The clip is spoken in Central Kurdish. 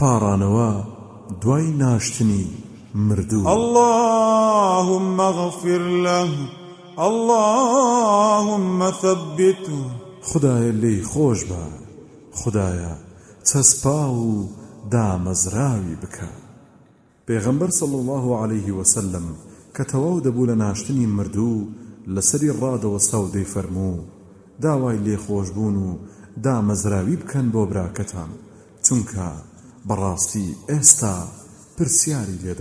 پارانەوە دوای ناشتنی مردوو اللهم مغفر له اللهم ثبته خدایە لێی خۆش بە خدایە چەسپا و دامەزراوی بکە پێغەمبەر سڵ الله عليه وسلم کە تەواو دەبوو لە ناشتنی مردوو لەسەری ڕادەوە ساودەی فەرموو داوای لێخۆشبوون و دامەزراوی بکەن بۆ براکەتان چونکە براستي ئێستا پرسیاری لێ